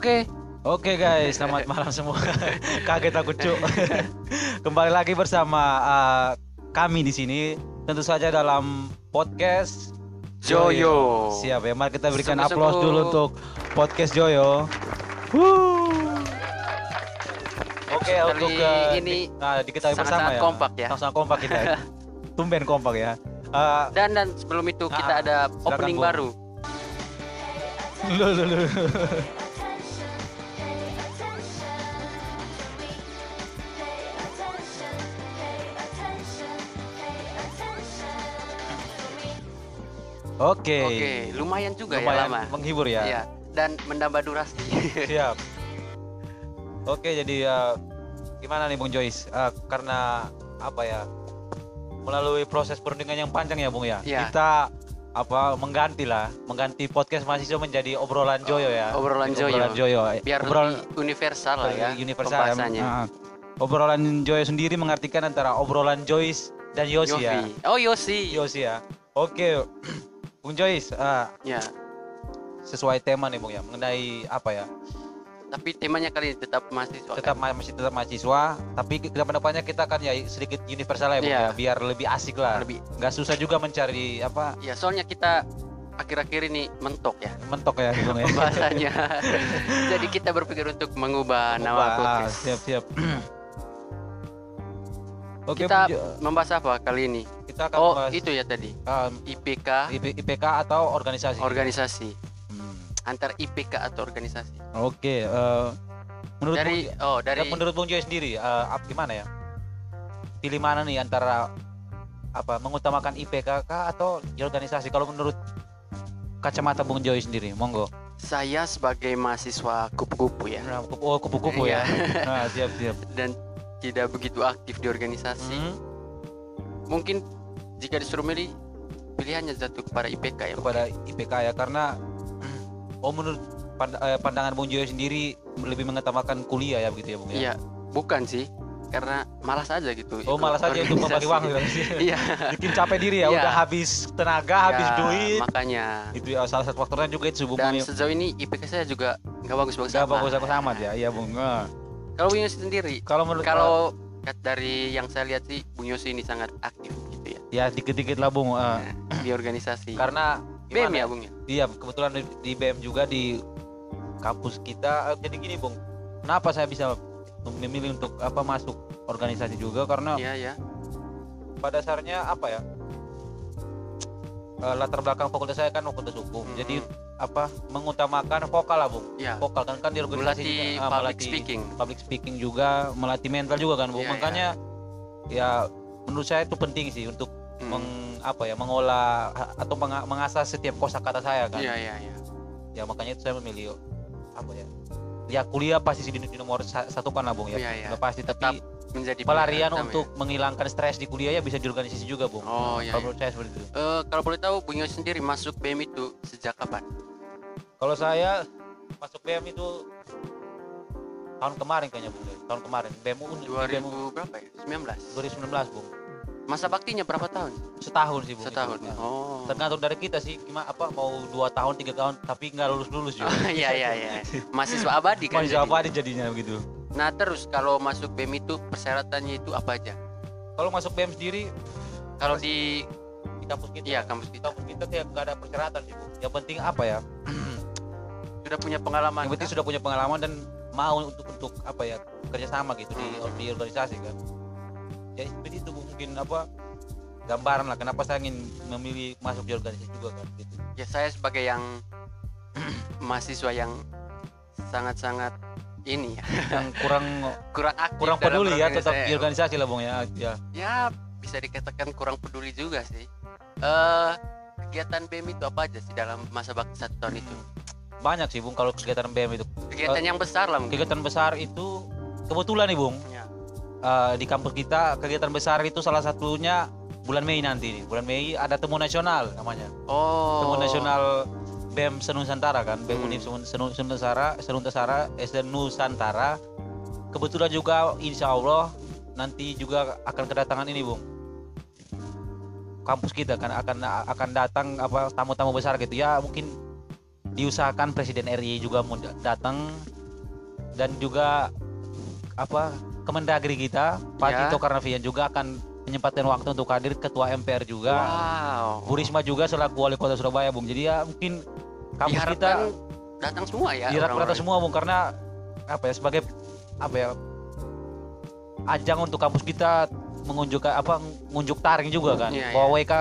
Oke, Oke guys, selamat malam semua. Kaget aku cuk. Kembali lagi bersama uh, kami di sini. Tentu saja dalam podcast Joyo. Siap ya, mari kita berikan aplaus dulu untuk podcast Joyo. Oke Kali untuk uh, ini di- nah, diketahui sangat-sangat bersama ya. kompak ya. Sangat kompak kita. ya. Tumben kompak ya. Uh, Dan dan sebelum itu kita Ah, ada opening Bung. baru. lu, lu, lu. Oke. Oke, lumayan juga Lumayan ya lama. menghibur ya. Iya, dan menambah durasi. Siap. Oke, jadi uh, gimana nih Bung Joyce? Uh, karena apa ya? Melalui proses perundingan yang panjang ya, Bung ya. Iya. Kita apa mengganti lah, mengganti podcast mahasiswa menjadi obrolan Joyo ya. obrolan Joyo. Obrolan Joyo. Biar obrolan lebih universal lah ya. universal ya. pembahasannya. Ah. obrolan Joyo sendiri mengartikan antara obrolan Joyce dan Yosi ya. Yofi. Oh Yosi. Yosi ya. Oke, Bung Joyce, ah, Ya. sesuai tema nih Bung ya, mengenai apa ya? Tapi temanya kali ini tetap mahasiswa. tetap ma- masih tetap mahasiswa tapi ke depannya kita kan ya sedikit universal ya, Bung, Iya. ya biar lebih asik lah Lebih. nggak susah juga mencari apa Ya, soalnya kita akhir-akhir ini mentok ya mentok ya Bung ya pembahasannya. Jadi kita berpikir untuk mengubah nama Wah, podcast. siap siap Oke, kita membahas apa kali ini? Kita akan Oh, membahas, itu ya tadi. um, IPK IP- IPK atau organisasi. organisasi. Hmm. Antar IPK atau organisasi. Oke, eh, menurut Dari Bung, oh, dari dari menurut Bung Joy sendiri, ap- gimana ya? Pilih mana nih antara apa mengutamakan IPK atau di organisasi? Kalau menurut kacamata Bung Joy sendiri, monggo. saya sebagai mahasiswa kupu-kupu ya Nah, kupu- oh, kupu-kupu ya. Iya. Nah, siap siap. dan tidak begitu aktif di organisasi. Hmm, Mungkin jika disuruh milih pilihannya jatuh kepada IPK ya. kepada IPK ya karena oh menurut pand- eh, pandangan Bung Joy sendiri lebih mengutamakan kuliah ya begitu ya Bung ya. Iya, bukan sih. Karena malas aja gitu. Oh malas aja untuk membagi uang organisasi. gitu. Iya. Bikin capek diri ya, Iya. udah habis tenaga, habis Ya, duit. Makanya. Itu ya salah satu faktornya juga itu Bung. Dan sejauh ini IPK saya juga nggak bagus-bagus Gak amat. bagus-bagus amat ya, iya Bung. Nah, Kalau Bung Yosi sendiri, Kalau menurut kalau dari yang saya lihat sih Bung Yosi ini sangat aktif ya ya dikit-dikit lah Bung. eh, di organisasi. karena BEM gimana ya Bung ya. Iya, kebetulan di, di BM juga di kampus kita. Eh, Jadi gini Bung, kenapa saya bisa memilih untuk apa masuk organisasi juga karena Iya ya. pada dasarnya apa ya eh, latar belakang fakultas saya kan fakultas hukum Mhm. jadi apa mengutamakan vokal lah bung Ya. vokal kan kan di organisasi Melatih juga, public melatih speaking. public speaking juga melatih mental juga kan bung Iya, makanya ya menurut saya itu penting sih untuk Hmm. meng, apa ya mengolah atau menga- mengasah setiap kosakata saya kan Iya iya iya. ya makanya itu saya memilih apa ya ya kuliah pasti sih di, di nomor sa- satu kan lah bung ya Iya, iya. Udah pasti Tetap tapi Menjadi pelarian untuk menghilangkan stres di kuliah ya bisa di organisasi juga bung Oh iya. kalau iya. saya seperti itu Eh, kalau boleh tahu Bung sendiri masuk BEM itu sejak kapan? Kalau saya masuk BM itu tahun kemarin kayaknya Bung. Tahun kemarin BM UN, 2000 BM berapa ya? 19. 2019 Bung. Masa baktinya berapa tahun? Setahun sih Bung. Setahun. Nah, Oh. Tergantung dari kita sih gimana apa mau dua tahun tiga tahun tapi nggak lulus lulus juga. Oh, iya iya iya. Mahasiswa abadi kan. Masih jadi. aja jadinya begitu. Nah, terus kalau masuk BEM itu persyaratannya itu apa aja? Kalau masuk BM sendiri Kalau di di kampus kita, iya kampus di kita kampus kita kayak nggak ada persyaratan sih Bung. Yang penting apa ya? sudah punya pengalaman. Yang penting kah? sudah punya pengalaman dan mau untuk untuk apa ya kerjasama gitu di, Hmm. di organisasi kan. Ya seperti itu mungkin apa gambaran lah kenapa saya ingin memilih masuk di organisasi juga kan gitu. Ya saya sebagai yang mahasiswa yang sangat-sangat ini ya, yang kurang kurang aktif kurang peduli ya tetap di organisasi lah bung ya ya Ya, bisa dikatakan kurang peduli juga sih. Eh kegiatan BEM itu apa aja sih dalam masa bakti satu tahun itu? banyak sih bung kalau kegiatan BM itu Kegiatan yang besar lah mungkin. kegiatan besar itu kebetulan nih bung Ya. Eh, di kampus kita kegiatan besar itu salah satunya bulan Mei nanti nih. Bulan Mei ada temu nasional namanya. Oh. temu nasional BEM Senusantara kan BEM Hmm. Univ Senu- Senu- Senusantara Senusantara SD Nusantara kebetulan juga insya Allah nanti juga akan kedatangan ini bung. Kampus kita kan akan akan datang apa tamu-tamu besar gitu. Ya mungkin diusahakan Presiden RI juga mau da- datang. Dan juga apa Kemendagri kita Pak Ya. Tito Karnavian juga akan menyempatkan waktu untuk hadir Ketua MPR juga. Wow. Bu Risma juga selaku Wali Kota Surabaya Bung. Jadi ya mungkin kampus kita diharapkan datang semua ya diharapkan orang-orang. semua Bung karena apa ya sebagai apa ya ajang untuk kampus kita mengunjuk apa mengunjuk taring juga kan. Iya, bahwa WK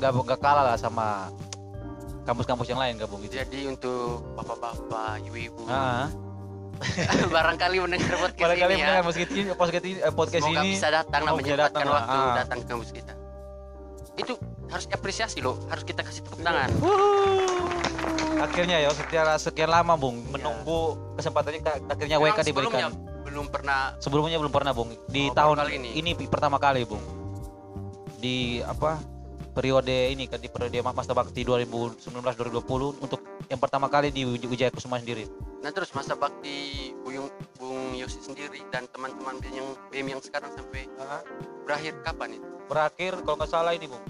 nggak nggak kalah lah sama kampus-kampus yang lain gabung gitu. Jadi untuk bapak-bapak ibu-ibu barangkali mendengar podcast barangkali ini ya. mendengar podcast ini podcast ini, eh, podcast semoga ini bisa datang bisa menyempatkan waktu Ah. datang ke kampus kita. Itu harus apresiasi loh harus kita kasih tepuk tangan. Akhirnya ya setelah sekian lama Bung menunggu kesempatannya ka- akhirnya Memang WK diberikan. sebelumnya belum pernah sebelumnya belum pernah Bung. Di Oh, tahun kali ini. ini. pertama kali Bung. Di apa periode ini kan di periode masa bakti 2019-2020 untuk yang pertama kali di Wij- Wijaya Kusuma sendiri? Nah terus masa bakti Bung Bung Yosi sendiri dan teman-teman yang BEM yang sekarang sampai berakhir kapan itu? Berakhir kalau nggak salah ini Bung.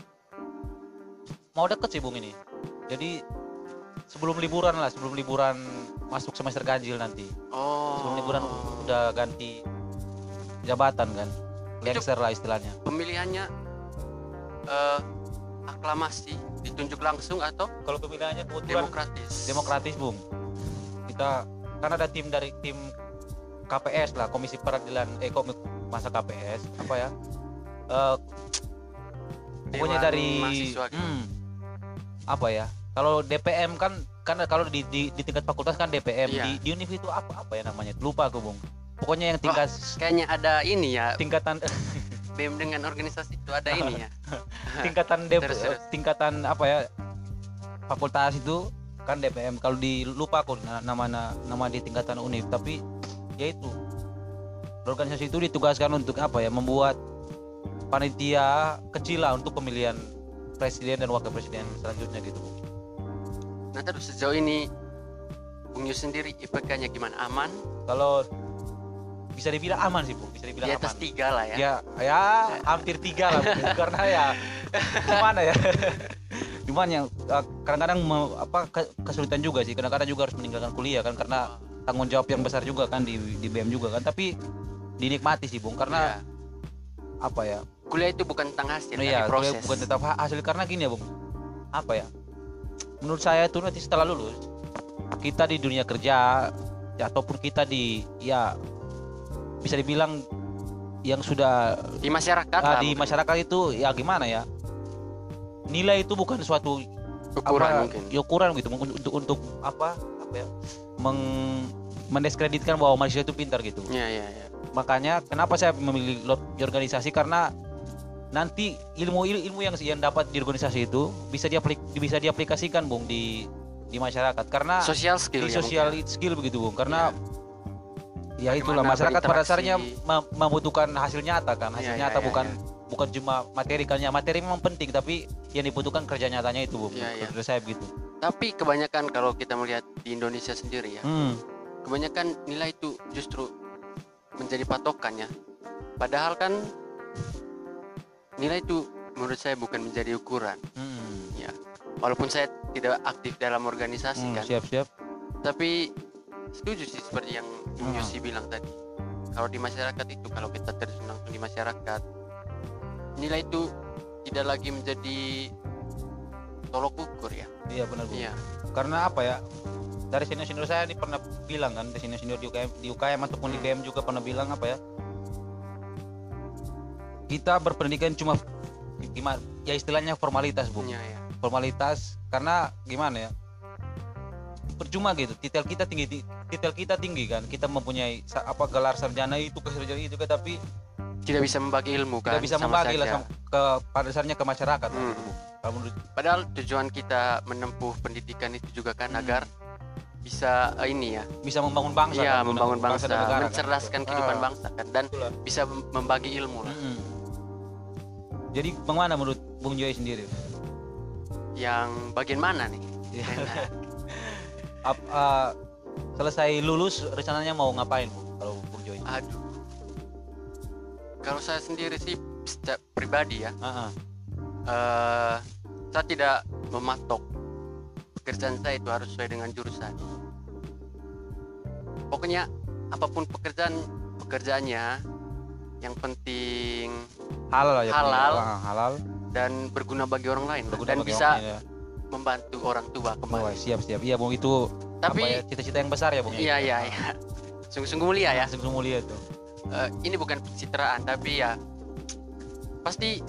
Mau deket sih Bung ini. Jadi sebelum liburan lah sebelum liburan masuk semester ganjil nanti. Oh. Sebelum liburan udah ganti jabatan kan? Lengser lah istilahnya. pemilihannya eh, aklamasi ditunjuk langsung atau kalau pemilihannya kebetulan demokratis? demokratis bung. Kita kan ada tim dari tim KPS lah Komisi Peradilan eh komik masa KPS apa ya? Eh, pokoknya dari hmm, apa ya? Kalau DPM kan karena kalau di, di, di tingkat fakultas kan DPM Iya. di, di univ itu apa apa ya namanya? Lupa aku bung. Pokoknya yang tingkat kayaknya ada ini ya. Tingkatan BEM dengan organisasi itu ada ini ya. Tingkatan dep- Terus, terus. tingkatan apa ya? Fakultas itu kan DPM kalau di lupa aku na- nama na- nama di tingkatan univ tapi ya itu. Organisasi itu ditugaskan untuk apa ya? Membuat panitia kecil lah untuk pemilihan presiden dan wakil presiden selanjutnya gitu. Nah terus sejauh ini Bung Yus sendiri IPK-nya gimana? Aman? Kalau bisa dibilang aman sih bu. Bisa di dibilang atas aman tiga lah ya. Ya ya hampir tiga lah Bu. karena ya gimana ya? Cuman yang eh, kadang-kadang apa ke- kesulitan juga sih. Kadang-kadang juga harus meninggalkan kuliah kan karena tanggung jawab yang besar juga kan di di BM juga kan. Tapi dinikmati sih bung karena Ya. apa ya? Kuliah itu bukan tentang hasil iya tapi kuliah proses. bukan tetap ha- hasil. Karena gini ya bung apa ya? Menurut saya itu nanti setelah lulus kita di dunia kerja ya, ataupun kita di ya bisa dibilang yang sudah di masyarakat ah, di mungkin. masyarakat itu ya gimana ya? Nilai itu bukan suatu ukuran apa, mungkin. ya, ukuran gitu untuk untuk untuk apa apa ya meng mendiskreditkan bahwa manusia itu pintar gitu. Ya ya ya makanya kenapa saya memilih di organisasi? Karena nanti ilmu il- ilmu yang yang dapat di organisasi itu bisa diaplik bisa diaplikasikan bung di di masyarakat. Karena social skill di ya sosial mungkin. skill begitu bung. Karena ya itulah Bagaimana masyarakat pada dasarnya mem- membutuhkan hasil nyata kan? Hasil iya, nyata iya, bukan iya. bukan cuma materi kan? Ya materi memang penting tapi yang dibutuhkan kerja nyatanya itu bung Iya, iya. menurut saya begitu. Tapi kebanyakan kalau kita melihat di Indonesia sendiri ya hmm. kebanyakan nilai itu justru menjadi patokan ya. Padahal kan nilai itu menurut saya bukan menjadi ukuran. Hmm. ya walaupun saya tidak aktif dalam organisasi Hmm, kan. siap siap. Tapi setuju sih seperti yang Hmm. Yosi bilang tadi. Kalau di masyarakat itu kalau kita terjun langsung di masyarakat nilai itu tidak lagi menjadi tolok ukur ya. Iya benar bung iya. Karena apa ya? Dari senior senior saya ini pernah bilang kan dari senior senior di UKM di UKM ataupun di BM juga pernah bilang apa ya? Kita berpendidikan cuma gimana ya istilahnya formalitas bu. Iya ya formalitas karena gimana ya? Percuma gitu titel kita tinggi ti- titel kita tinggi kan kita mempunyai apa gelar sarjana itu kesarjana itu kan tapi tidak bisa membagi ilmu kan tidak bisa sama membagi lah saja. sama- ke pada dasarnya ke masyarakat lah Hmm. kalau menurut padahal tujuan kita menempuh pendidikan itu juga kan Hmm. agar bisa eh, ini ya bisa membangun bangsa Iya, kan, membangun bangsa, dan negara, kan. mencerdaskan kehidupan Ah. bangsa kan dan Itulah. bisa membagi ilmu lah Mm-mm. Jadi bagaimana menurut Bung Joy sendiri? yang bagian mana nih Ya. Nah, Ap- uh, selesai lulus rencananya mau ngapain Bu kalau Bung Joy? aduh kalau saya sendiri sih secara pribadi ya ah. eh saya tidak mematok pekerjaan saya itu harus sesuai dengan jurusan pokoknya apa pun pekerjaan pekerjaannya yang penting halal ya Halal. Ah, halal dan berguna bagi orang lain Berguna dan bagi bisa orang lain, ya. membantu orang tua Oh, kembali siap siap iya bung itu tapi ya, cita-cita yang besar ya bung iya iya iya. Sungguh-sungguh mulia ya. Sungguh mulia itu. Eh, ini bukan pencitraan tapi ya pasti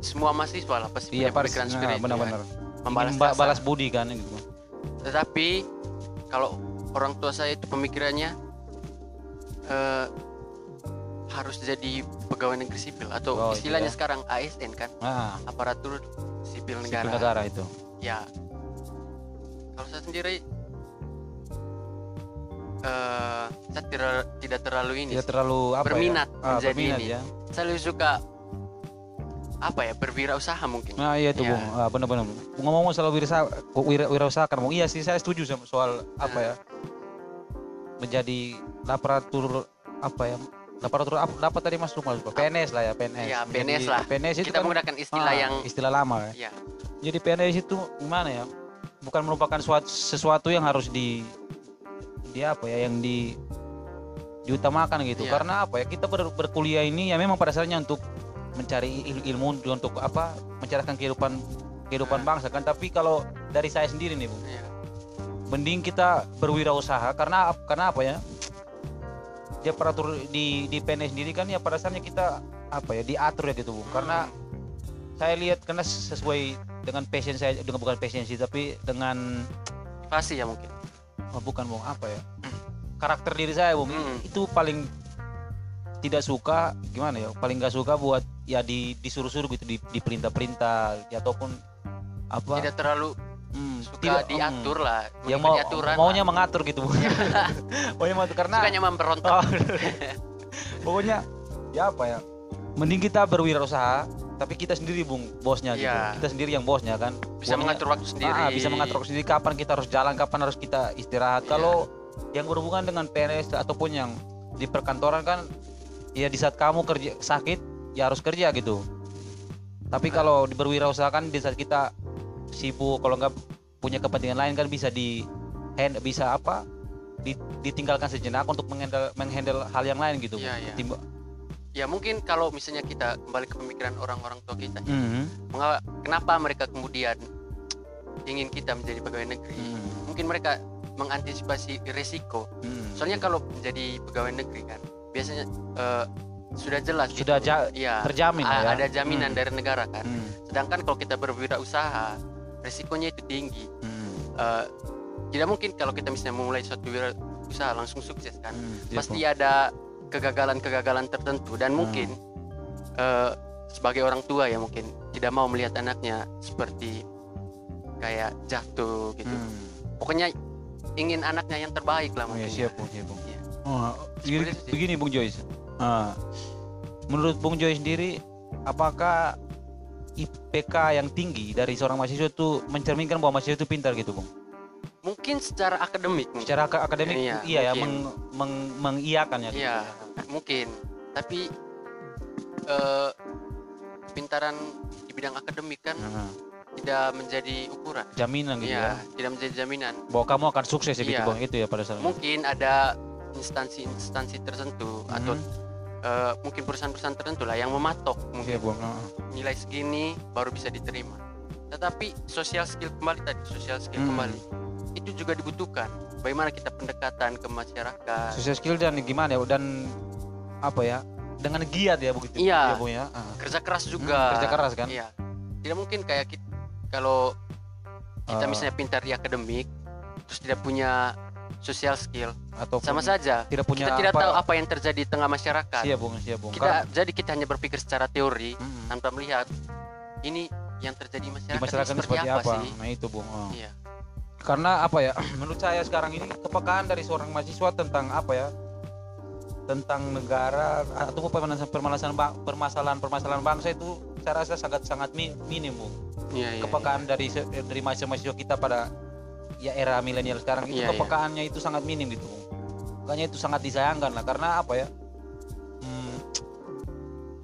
semua mahasiswa lah pasti iya punya nah, seperti itu benar-benar. ya. Membalas balas budi kan gitu. Tetapi kalau orang tua saya itu pemikirannya eh, harus jadi pegawai negeri sipil atau Oh, istilahnya iya. sekarang ASN kan? Nah aparatur sipil sipil negara, negara itu. Ya. Kalau saya sendiri eh saya tidak tidak terlalu ini tidak terlalu apa Berminat ya? Ah, menjadi berminat ini. ya saya lebih suka apa ya berwirausaha mungkin Nah iya itu Ya. bung, ah, benar-benar. Ngomong-ngomong soal wirausaha, wira, wirausaha kan bung. Iya sih saya setuju sama soal apa Nah. ya menjadi aparatur apa ya aparatur apa dapat tadi mas Lumas PNS lah ya PNS. Iya, Menjadi PNS lah. PNS itu kita kan menggunakan istilah ah, yang istilah lama ya. ya Jadi PNS itu gimana ya? Bukan merupakan suatu, sesuatu yang harus di di apa ya yang di diutamakan gitu. Iya. Karena apa ya? Kita ber- berkuliah ini ya memang pada dasarnya untuk mencari il- ilmu untuk apa? mencerahkan kehidupan kehidupan bangsa kan. Tapi kalau dari saya sendiri nih, Bung, ya. mending kita berwirausaha karena karena apa ya? Dia aparatur di di PNS sendiri kan ya pada dasarnya kita apa ya diatur ya gitu, Bung. Karena saya lihat karena sesuai dengan passion saya dengan bukan passion sih tapi dengan Motivasi ya mungkin oh, bukan bung. Apa ya? Karakter diri saya bung. Hmm. itu paling tidak suka gimana ya paling nggak suka buat ya di disuruh-suruh gitu di diperintah-perintah ya, ataupun apa? Tidak terlalu hmm, suka tidak, hmm, diatur lah ya mau aturan maunya lah. mengatur gitu bung. Maunya mengatur karena sukanya memberontak. Oh, pokoknya ya apa ya mending kita berwirausaha tapi kita sendiri bung bosnya gitu Iya. kita sendiri yang bosnya kan bisa Pokoknya- mengatur waktu sendiri Ah, bisa mengatur waktu sendiri kapan kita harus jalan, kapan harus kita istirahat. Iya. Kalau yang berhubungan dengan PNS ataupun yang di perkantoran kan ya di saat kamu kerja sakit ya harus kerja gitu. Tapi Nah. kalau di berwirausaha kan di saat kita sibuk kalau nggak punya kepentingan lain kan bisa di hand bisa apa di- ditinggalkan sejenak untuk menghandle menghandle hal yang lain gitu. Iya, iya. Ketimba- ya mungkin kalau misalnya kita kembali ke pemikiran orang-orang tua kita Mhm. mengapa- kenapa mereka kemudian ingin kita menjadi pegawai negeri Mhm. mungkin mereka mengantisipasi risiko Mhm. soalnya kalau menjadi pegawai negeri kan biasanya eh, sudah jelas Sudah gitu. ja- Iya, terjamin ya. ada jaminan Hmm. dari negara kan Mhm. sedangkan kalau kita berwirausaha risikonya itu tinggi Mhm. Eh, tidak mungkin kalau kita misalnya memulai suatu wirausaha langsung sukses kan Mhm. Iya, pasti ada kegagalan-kegagalan tertentu dan Hmm. mungkin eh, sebagai orang tua ya mungkin tidak mau melihat anaknya seperti kayak jatuh gitu Mhm. pokoknya ingin anaknya yang terbaik lah Oh, mungkin ya, siap, Bung, siap, Bung. Iya. Oh, begini, begini Bung Joyce. Ah, menurut Bung Joyce sendiri, apakah IPK yang tinggi dari seorang mahasiswa itu mencerminkan bahwa mahasiswa itu pintar gitu, Bung? Mungkin secara akademik mungkin. Secara ak- akademik Iya, iya, ya, mungkin. meng, meng, mengiyakan ya. Iya, mungkin. Tapi eh pintaran di bidang akademik kan Nah, tidak menjadi ukuran. jaminan gitu Iya, ya. tidak menjadi jaminan. Bahwa kamu akan sukses ya Iya. Bang. Itu ya pada saat Mungkin ada instansi-instansi tertentu atau Mhm. eh, mungkin perusahaan-perusahaan tertentu lah yang mematok mungkin Iya, Bung. Ah. nilai segini baru bisa diterima. Tetapi social skill kembali tadi, social skill Hmm. kembali itu juga dibutuhkan. Bagaimana kita pendekatan ke masyarakat. Social skill dan gimana ya dan apa ya? Dengan giat ya begitu. Iya. ya, Bung ya. Ah. kerja keras juga Hmm, kerja keras kan? iya tidak mungkin kayak kita kalau kita Ah. misalnya pintar di akademik terus tidak punya social skill Atau sama saja tidak punya kita tidak tahu apa yang terjadi di tengah masyarakat Iya, Bung, iya, Bung. kita jadi kita hanya berpikir secara teori Mm-mm. tanpa melihat ini yang terjadi di di masyarakat, masyarakat ini seperti apa, sih nah itu bung Oh. iya karena apa ya menurut saya sekarang ini kepekaan dari seorang mahasiswa tentang apa ya tentang negara atau permasalahan permasalahan permasalahan permasalahan bangsa itu saya rasa sangat sangat mi- minim bung iya iya, kepekaan dari se- dari mahasiswa mahasiswa kita pada ya era milenial sekarang itu iya. kepekaannya itu sangat minim gitu makanya itu sangat disayangkan lah karena apa ya hmm,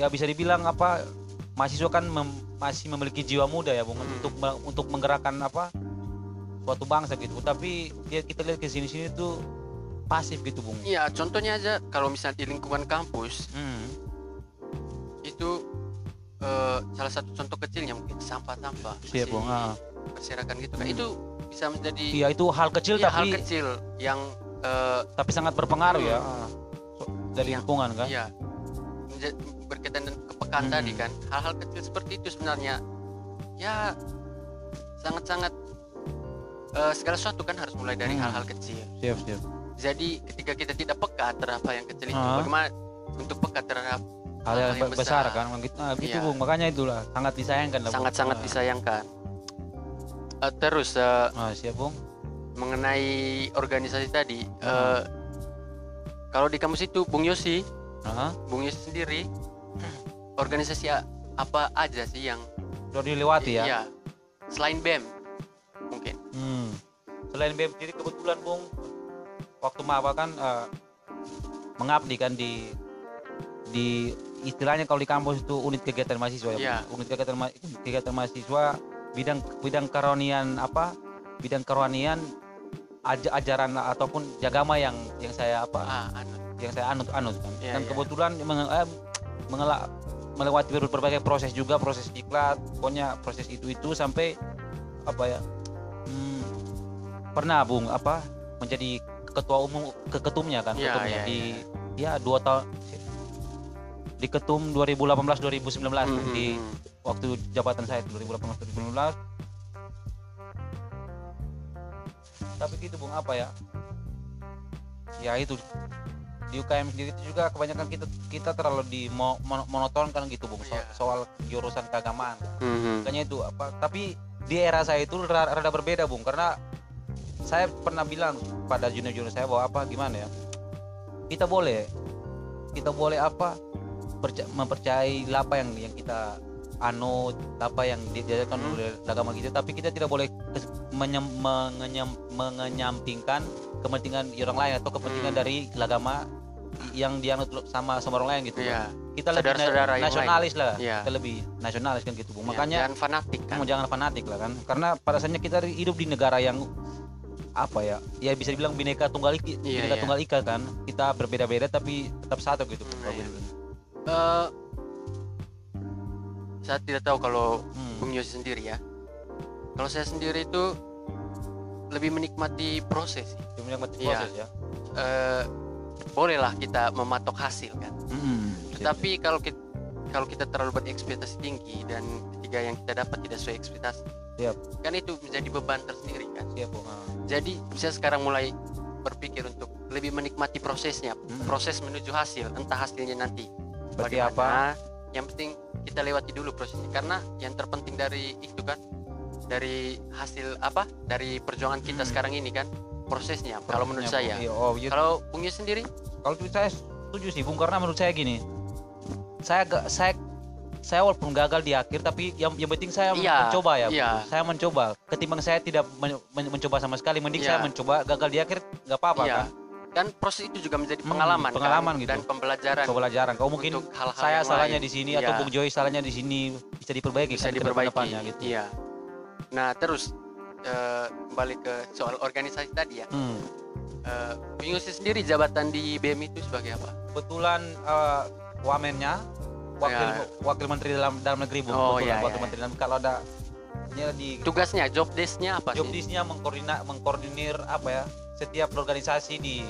ya bisa dibilang apa mahasiswa kan mem- masih memiliki jiwa muda ya bung Hmm. untuk untuk menggerakkan apa suatu bangsa gitu tapi dia kita lihat ke sini sini tuh pasif gitu bung Iya, contohnya aja kalau misalnya di lingkungan kampus hmm. itu eh, salah satu contoh kecilnya mungkin sampah-sampah masih bung ah. berserakan gitu kan. Hmm. Itu bisa menjadi iya itu hal kecil iya, hal tapi kecil yang eh, tapi sangat berpengaruh ya Hmm. So- dari Iya. lingkungan kan Iya. Berkaitan dengan kepekaan Hmm. tadi kan. Hal-hal kecil seperti itu sebenarnya ya sangat-sangat eh, segala sesuatu kan harus mulai dari Hmm. hal-hal kecil. siap siap Jadi ketika kita tidak peka terhadap hal yang kecil itu, Ah. bagaimana untuk peka terhadap hal yang, Hal yang besar, besar. kan gitu, nah, gitu Iya. bung makanya itulah sangat disayangkan sangat-sangat Ah. disayangkan. Eh, terus eh, ah, siap bung mengenai organisasi tadi, Ah. eh, kalau di kampus itu Bung Yosi, Aha. Bung Yosi sendiri, organisasi apa aja sih yang udah dilewati ya Iya. Selain BEM mungkin. Selain BEM sendiri kebetulan Bung waktu maba kan eh, mengabdi kan di di istilahnya kalau di kampus itu unit kegiatan mahasiswa ya. Bung. Unit kegiatan ma- kegiatan mahasiswa bidang bidang kerohanian apa? Bidang kerohanian aj- ajaran ataupun jagama yang yang saya apa? Ah, anu. yang saya anut anut kan. Iya, Dan iya. kebetulan menge- eh, mengela- melewati ber- berbagai proses juga proses diklat pokoknya proses itu itu sampai apa ya hmm, pernah bung apa menjadi ketua umum ke ketumnya kan Iya, ketumnya iya, di ya dua tahun di ketum 2018 2019 Bung, Mhm, di mhm. waktu jabatan saya 2018 2019 tapi gitu bung apa ya ya itu di UKM sendiri itu juga kebanyakan kita kita terlalu di mo- mono- monoton kan gitu bung so- Iya. soal jurusan keagamaan Mhm. makanya itu apa tapi di era saya itu ra- rada berbeda bung karena saya pernah bilang pada junior-junior saya bahwa apa gimana ya kita boleh kita boleh apa perca- mempercayai apa yang yang kita anut apa yang diajarkan Hmm. oleh agama kita tapi kita tidak boleh kes- menyem- mengenyam- mengenyampingkan kepentingan orang lain atau kepentingan Hmm. dari agama yang dianut sama sama orang lain gitu Iya. kita lebih na- nasionalis lah Iya. kita lebih nasionalis kan gitu Bung. Iya, makanya jangan fanatik kan. mau jangan fanatik lah kan karena pada dasarnya kita hidup di negara yang apa ya ya bisa dibilang bineka tunggal ika Iya, bineka iya. tunggal ika kan kita berbeda-beda tapi tetap satu gitu Bung. iya. Eh, saya tidak tahu kalau Hmm. Bung Yosi sendiri ya. Kalau saya sendiri itu lebih menikmati proses. sih. Cuma yang mati Iya. proses ya Eh, bolehlah kita mematok hasil kan. Hmm. Tetapi kalau kita kalau kita terlalu berekspektasi tinggi dan ketika yang kita dapat tidak sesuai ekspektasi, Siap. kan itu menjadi beban tersendiri kan. siap Bung. Ah. Jadi saya sekarang mulai berpikir untuk lebih menikmati prosesnya, Hmm. proses menuju hasil, entah hasilnya nanti Berarti bagaimana. Yang penting kita lewati dulu prosesnya karena yang terpenting dari itu kan dari hasil apa dari perjuangan kita Hmm. sekarang ini kan prosesnya. Kalau menurut saya. Iya, oh, iya. Kalau Yus sendiri? kalau saya setuju sih Bung karena menurut saya gini saya ga- saya saya walaupun gagal di akhir tapi yang yang penting saya Iya, mencoba ya iya. saya mencoba ketimbang saya tidak men- men- mencoba sama sekali mending Iya. saya mencoba gagal di akhir nggak apa-apa Iya. kan Dan proses itu juga menjadi Hmm, pengalaman, kan? pengalaman gitu. dan pembelajaran pembelajaran kau mungkin untuk hal-hal saya salahnya lain. di sini Iya. atau Bung Joy salahnya di sini bisa diperbaiki bisa kan diperbaiki. gitu Iya. Nah terus eh, kembali ke soal organisasi tadi ya. Hmm. Yus sendiri jabatan di BM itu sebagai apa? kebetulan eh, wamennya wakil Ya. wakil menteri dalam dalam negeri Bung Oh, iya, wakil iya, menteri dalam kalau ada ini di Tugasnya, job desk-nya apa job desk-nya mengkoordina mengkoordinir apa ya setiap organisasi di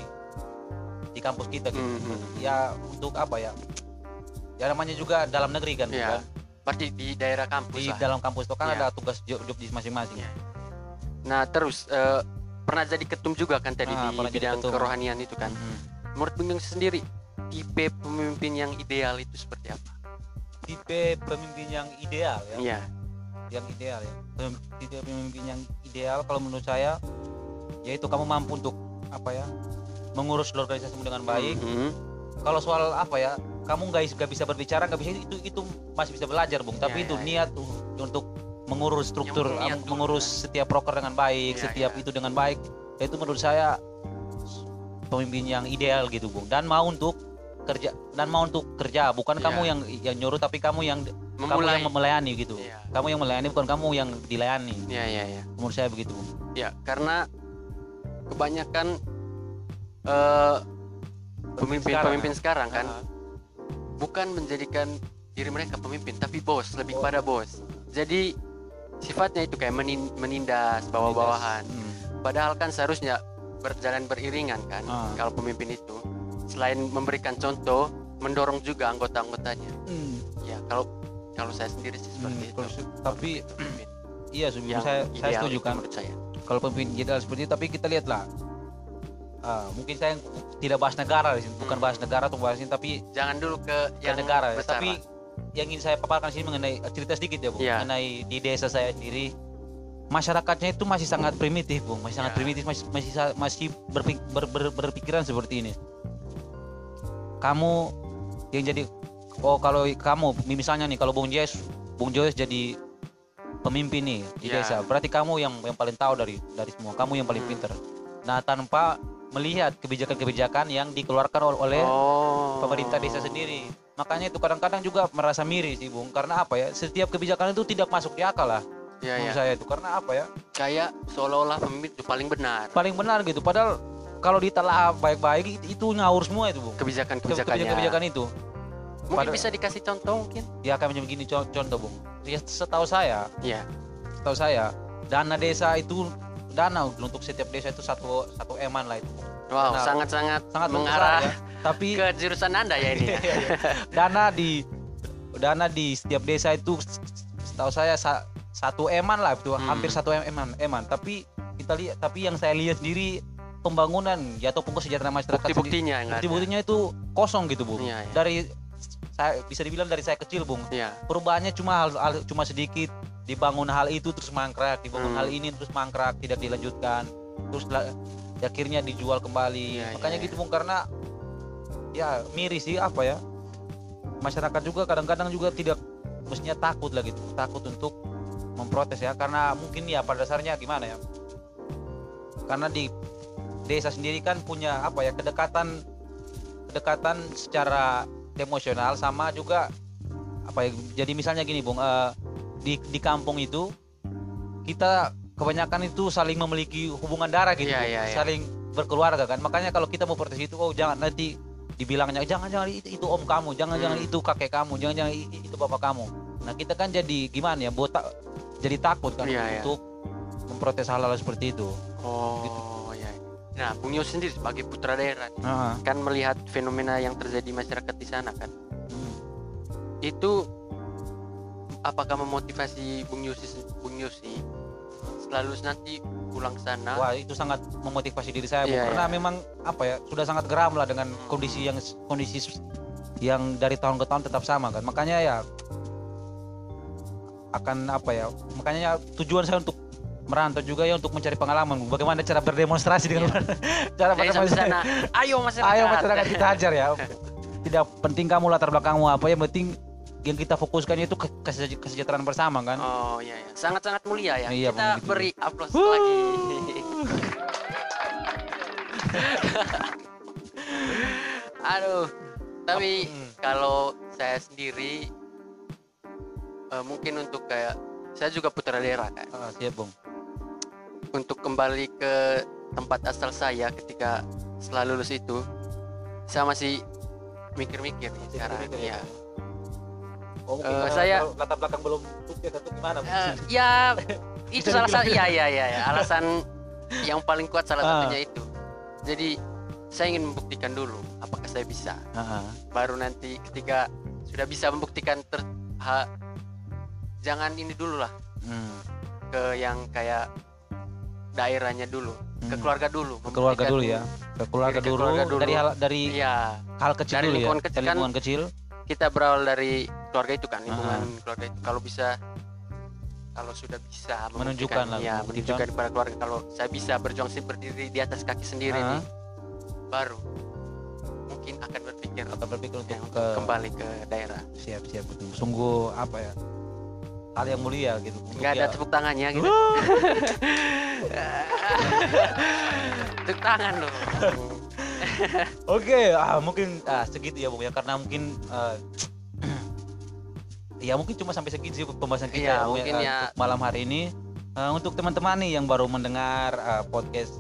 di kampus kita gitu Hmm, hmm. ya untuk apa ya ya namanya juga dalam negeri kan Iya. bukan? Berarti di daerah kampus di lah. dalam kampus itu kan Iya. ada tugas job, job desk masing-masing Iya. Nah terus eh, pernah jadi ketum juga kan tadi Ah, di bidang kerohanian itu kan. Mhm. Menurut Bung sendiri tipe pemimpin yang ideal itu seperti apa? tipe pemimpin yang ideal ya Iya. yang ideal ya tipe pemimpin yang ideal kalau menurut saya yaitu kamu mampu untuk apa ya mengurus organisasimu dengan baik Mhm. kalau soal apa ya kamu nggak nggak bisa berbicara nggak bisa itu itu masih bisa belajar bung tapi Ya, itu ya, ya. niat tuh untuk mengurus struktur niat am- dulu, mengurus setiap proker dengan baik Ya, setiap ya. itu dengan baik itu menurut saya pemimpin yang ideal gitu bung dan mau untuk kerja dan mau untuk kerja. Bukan Ya. kamu yang yang nyuruh tapi kamu yang kamu memulai. yang melayani gitu. Iya. kamu yang melayani bukan kamu yang dilayani. Ya ya ya menurut saya begitu. Ya karena kebanyakan eh, pemimpin-pemimpin sekarang, kan Ah, bukan menjadikan diri mereka pemimpin tapi bos lebih kepada bos. Jadi sifatnya itu kayak menin- menindas bawah-bawahan hmm. padahal kan seharusnya berjalan beriringan kan Ah. kalau pemimpin itu selain memberikan contoh mendorong juga anggota-anggotanya Hmm. ya kalau kalau saya sendiri sih seperti Hmm, itu tapi Pemimpin iya yang saya saya ideal setuju kan saya kalau pemimpin jenderal seperti itu tapi kita lihatlah ah, mungkin saya tidak bahas negara di sini bukan Hmm. bahas negara atau bahas ini tapi jangan dulu ke ke yang negara ya. besar tapi lah. yang ingin saya paparkan sini mengenai eh, cerita sedikit ya bu Iya. mengenai di desa saya sendiri masyarakatnya itu masih sangat primitif bu masih sangat Ya. primitif masih masih masih berpik- ber- ber- berpikiran seperti ini kamu yang jadi oh kalau kamu misalnya nih kalau Bung Joyce Bung Joyce jadi pemimpin nih di Ya. desa berarti kamu yang yang paling tahu dari dari semua kamu yang paling Hmm. pinter nah tanpa melihat kebijakan-kebijakan yang dikeluarkan ol- oleh oh pemerintah desa sendiri. Makanya itu kadang-kadang juga merasa miris sih Bung. Karena apa ya? Setiap kebijakan itu tidak masuk di akal lah ya, ya. menurut saya itu. Karena apa ya? kayak seolah-olah pemimpin itu paling benar Paling benar gitu. Padahal kalau ditelaah baik-baik itu, ngawur semua itu Bung. kebijakan-kebijakannya Kebijakan itu. mungkin Pada- bisa dikasih contoh mungkin Ya kami begini co- contoh Bung. Ya, setahu saya, ya setahu saya dana desa itu dana untuk setiap desa itu satu satu eman lah itu. wow Nah, sangat-sangat Sangat mengarah besar ya. Tapi ke jurusan anda ya ini ya dana di dana di setiap desa itu setahu saya sa- satu eman lah itu Hmm. hampir satu em- eman eman tapi kita lihat tapi yang saya lihat sendiri pembangunan ya ataupun kesejahteraan masyarakat sendiri- bukti-buktinya bukti-buktinya itu kosong gitu bung. Iya, iya. dari saya bisa dibilang dari saya kecil bung. Iya. perubahannya cuma hal, hal- cuma sedikit. Dibangun hal itu terus mangkrak. Dibangun Hmm. hal ini terus mangkrak. Tidak dilanjutkan. Terus la- akhirnya dijual kembali. Iya, makanya iya, gitu bung karena ya miris sih apa ya. Masyarakat juga kadang-kadang juga tidak mestinya takut lah gitu. Takut untuk memprotes ya. Karena mungkin ya pada dasarnya gimana ya. Karena di desa sendiri kan punya apa ya kedekatan kedekatan secara emosional sama juga apa ya jadi misalnya gini bung eh, di di kampung itu kita kebanyakan itu saling memiliki hubungan darah gitu Bung. iya, iya. saling berkeluarga kan makanya kalau kita mau protes itu oh jangan nanti dibilangnya jangan jangan itu, itu om kamu jangan Hmm. jangan itu kakek kamu jangan jangan itu bapak kamu nah kita kan jadi gimana ya botak jadi takut kan Iya, iya. untuk memprotes hal-hal seperti itu Oh, ya. Nah, Bung Yos sendiri sebagai putra daerah nih, Heeh. kan melihat fenomena yang terjadi masyarakat di sana kan. Hmm. Itu apakah memotivasi Bung Yosi Bung Yosi selalu nanti pulang sana? Wah itu sangat memotivasi diri saya Bung. Iya, karena iya. memang apa ya sudah sangat geram lah dengan kondisi yang kondisi yang dari tahun ke tahun tetap sama kan makanya ya akan apa ya makanya ya, tujuan saya untuk merantau juga ya untuk mencari pengalaman bagaimana cara berdemonstrasi dengan cara Jadi sampai berdemonstrasi sana, ayo masyarakat. ayo masyarakat kita hajar ya tidak penting kamu latar belakangmu apa yang penting yang kita fokuskan itu ke- kesej- kesejahteraan bersama kan Oh iya ya, sangat-sangat mulia ya. Iya, Kita Bung, gitu. beri aplaus lagi. Aduh, tapi Hmm. kalau saya sendiri eh, mungkin untuk kayak saya juga putra daerah kan. Ah, siap bung Untuk kembali ke tempat asal saya ketika setelah lulus itu, saya masih mikir-mikir nih sekarang. mikir-mikir Ya. oh, mungkin karena saya- latar belakang belum sukses atau gimana Eh, ya itu salah satu ya ya ya ya. alasan yang paling kuat salah Ah. satunya itu jadi saya ingin membuktikan dulu apakah saya bisa Ah, ah. baru nanti ketika sudah bisa membuktikan ter ha- jangan ini dulu lah Hmm. ke yang kayak daerahnya dulu ke Hmm. keluarga dulu Ke keluarga dulu ya ke keluarga, Ke dulu, keluarga dulu. dari hal dari iya hal kecil Dari dulu ya lingkungan kecil dari kan- lingkungan kecil kita berawal dari keluarga itu kan lingkungan Ah. keluarga itu kalau bisa kalau sudah bisa Menunjukkan lah, ya menunjukkan kepada keluarga kalau saya bisa berjuang sih berdiri di atas kaki sendiri Ah. nih baru mungkin akan berpikir atau berpikir untuk ya, ke kembali ke daerah siap siap betul. sungguh apa ya hal yang mulia gitu nggak ada ya- tepuk tangannya gitu. Tepuk tangan loh. Oke, ah, mungkin ah, segitu ya Bung ya karena mungkin eh, ya mungkin cuma sampai segitu sih pembahasan kita Iya, ya, Bung, mungkin eh, ya. untuk malam hari ini. Eh, untuk teman-teman nih yang baru mendengar eh, podcast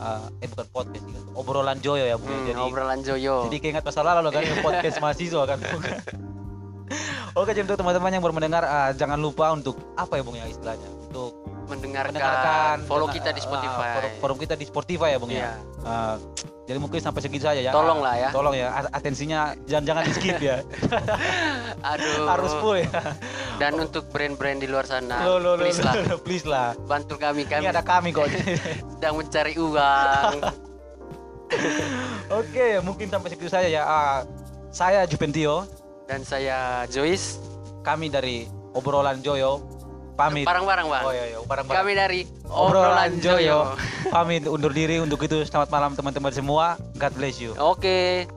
eh, eh bukan podcast sih, obrolan Joyo ya Bung ya. Hmm, jadi obrolan Joyo. jadi keinget masa lalu kan podcast mahasiswa kan Oke jadi untuk teman-teman yang baru mendengar eh, jangan lupa untuk apa ya Bung ya istilahnya? Untuk mendengarkan, mendengarkan follow dengan- kita di eh, Spotify. forum, forum kita di Spotify ya Bung Iya. ya Eh, jadi mungkin sampai segitu saja ya. Tolong lah ya. tolong ya atensinya jangan jangan di skip ya. Aduh. Harus full ya. Dan untuk brand-brand di luar sana Loh, loh, loh, please lah. please lah. Bantu kami ini kami ada kami kok. Sedang mencari uang. Oke mungkin sampai segitu saja ya. Ah, saya Jupentio dan saya Joyce. Kami dari obrolan Joyo. Pamit. Barang-barang bang. Oh iya iya bareng-bareng. Kami dari obrolan Joyo. Pamit undur diri. Untuk itu selamat malam teman-teman semua. God bless you. Oke